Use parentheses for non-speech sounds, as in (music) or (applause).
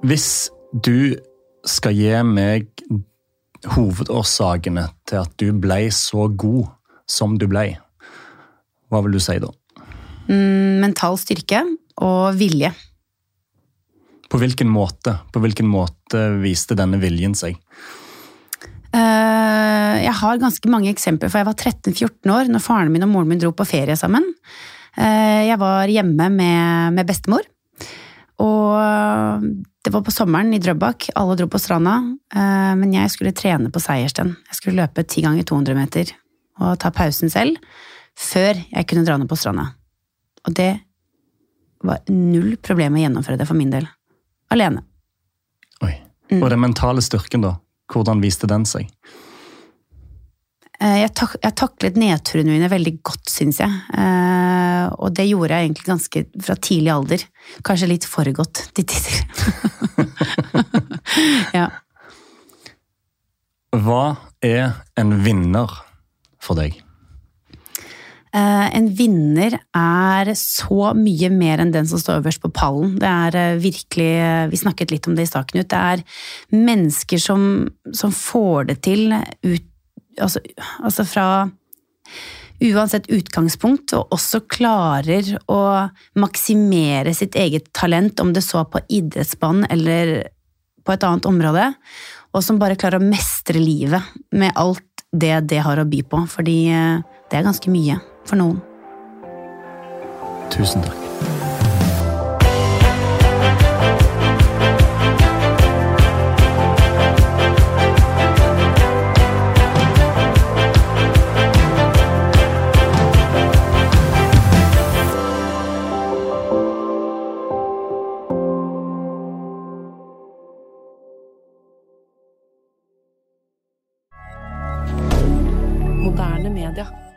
Hvis du skal gi meg hovedårsakene til at du ble så god som du ble, hva vil du si da? Mm, mental styrke og vilje. På hvilken måte, på hvilken måte viste denne viljen seg? Eh, jeg har ganske mange eksempler, for jeg var 13-14 år når faren min og moren min dro på ferie sammen. Eh, jeg var hjemme med, med bestemor. Og det var på sommeren i Drøbak, alle dro på stranda. eh, Men jeg skulle trene på Seiersten. Jeg skulle løpe ti ganger 200 meter og ta pausen selv før jeg kunne dra ned på stranda. Og det var null problem å gjennomføre det for min del. Alene. Oi. Og den mentale styrken, da? Hvordan viste den seg? Eh, Jeg, tak jeg taklet nedturene mine veldig godt, syns jeg. Eh, og det gjorde jeg egentlig ganske fra tidlig alder. Kanskje litt for godt til tider. (laughs) ja. Hva er en vinner for deg? Eh, en vinner er så mye mer enn den som står øverst på pallen. Det er virkelig Vi snakket litt om det i stad, Knut. Det er mennesker som, som får det til ut altså, altså fra Uansett utgangspunkt, og også klarer å maksimere sitt eget talent, om det så på idrettsbanen eller på et annet område, og som bare klarer å mestre livet med alt det det har å by på, fordi eh, det er ganske mye for noen. Tusen takk. Moderne media.